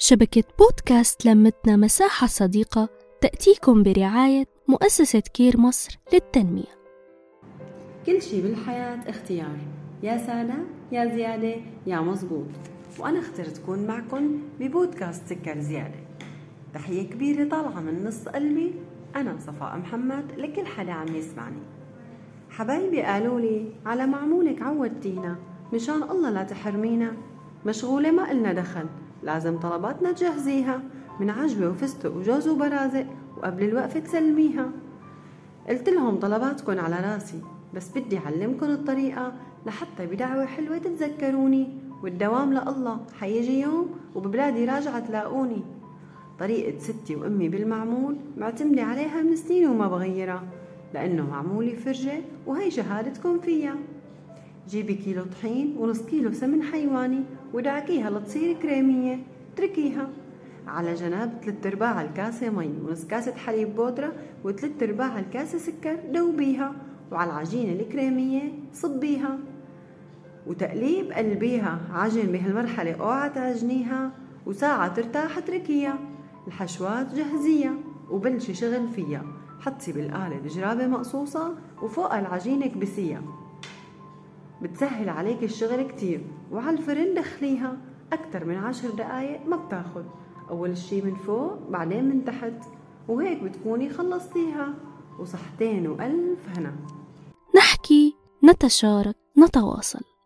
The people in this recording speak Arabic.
شبكة بودكاست لمتنا مساحة صديقة تأتيكم برعاية مؤسسة كير مصر للتنمية. كل شي بالحياة اختيار يا سادة يا زيادة يا مزبوط. وأنا اخترت أكون معكم ببودكاست سكر زيادة. تحية كبيرة طالعة من نص قلبي. أنا صفاء محمد لكل حدا عم يسمعني. حبايبي قالوا لي على معمولك عودتينا. مشان الله لا تحرمينا. مشغولة ما إلنا دخل. لازم طلباتنا تجهزيها. من عجوة وفستق وجوز وبرازق وقبل الوقفة تسلميها. قلت لهم طلباتكن على راسي بس بدي أعلمكن الطريقة لحتى بدعوة حلوة تتذكروني. والدوام لله حيجي يوم وببلادي راجعة تلاقوني. طريقة ستي وأمي بالمعمول معتمدة عليها من سنين وما بغيرها لأنه معمولي فرجة وهي شهادتكم فيها. جيبي كيلو طحين ونص كيلو سمن حيواني ودعكيها لتصير كريمية. اتركيها. على جناب ثلاث أرباع الكاسة مي ونص كاسة حليب بودرة وثلاث أرباع الكاسة سكر دوبيها. وعلى العجينة الكريمية صبيها. وتقليب قلبيها. عجن بهالمرحلة اوعى تعجنيها. وساعة ترتاح اتركيها. الحشوات جهزيها وبلشي شغل فيها. حطي بالقالب جرابة مقصوصة وفوق العجينة كبسيها بتسهل عليك الشغل كتير وعلى الفرن دخليها أكتر من عشر دقايق ما بتاخد. أول شي من فوق بعدين من تحت وهيك بتكوني خلصتيها. وصحتين وألف هنا. نحكي نتشارك نتواصل.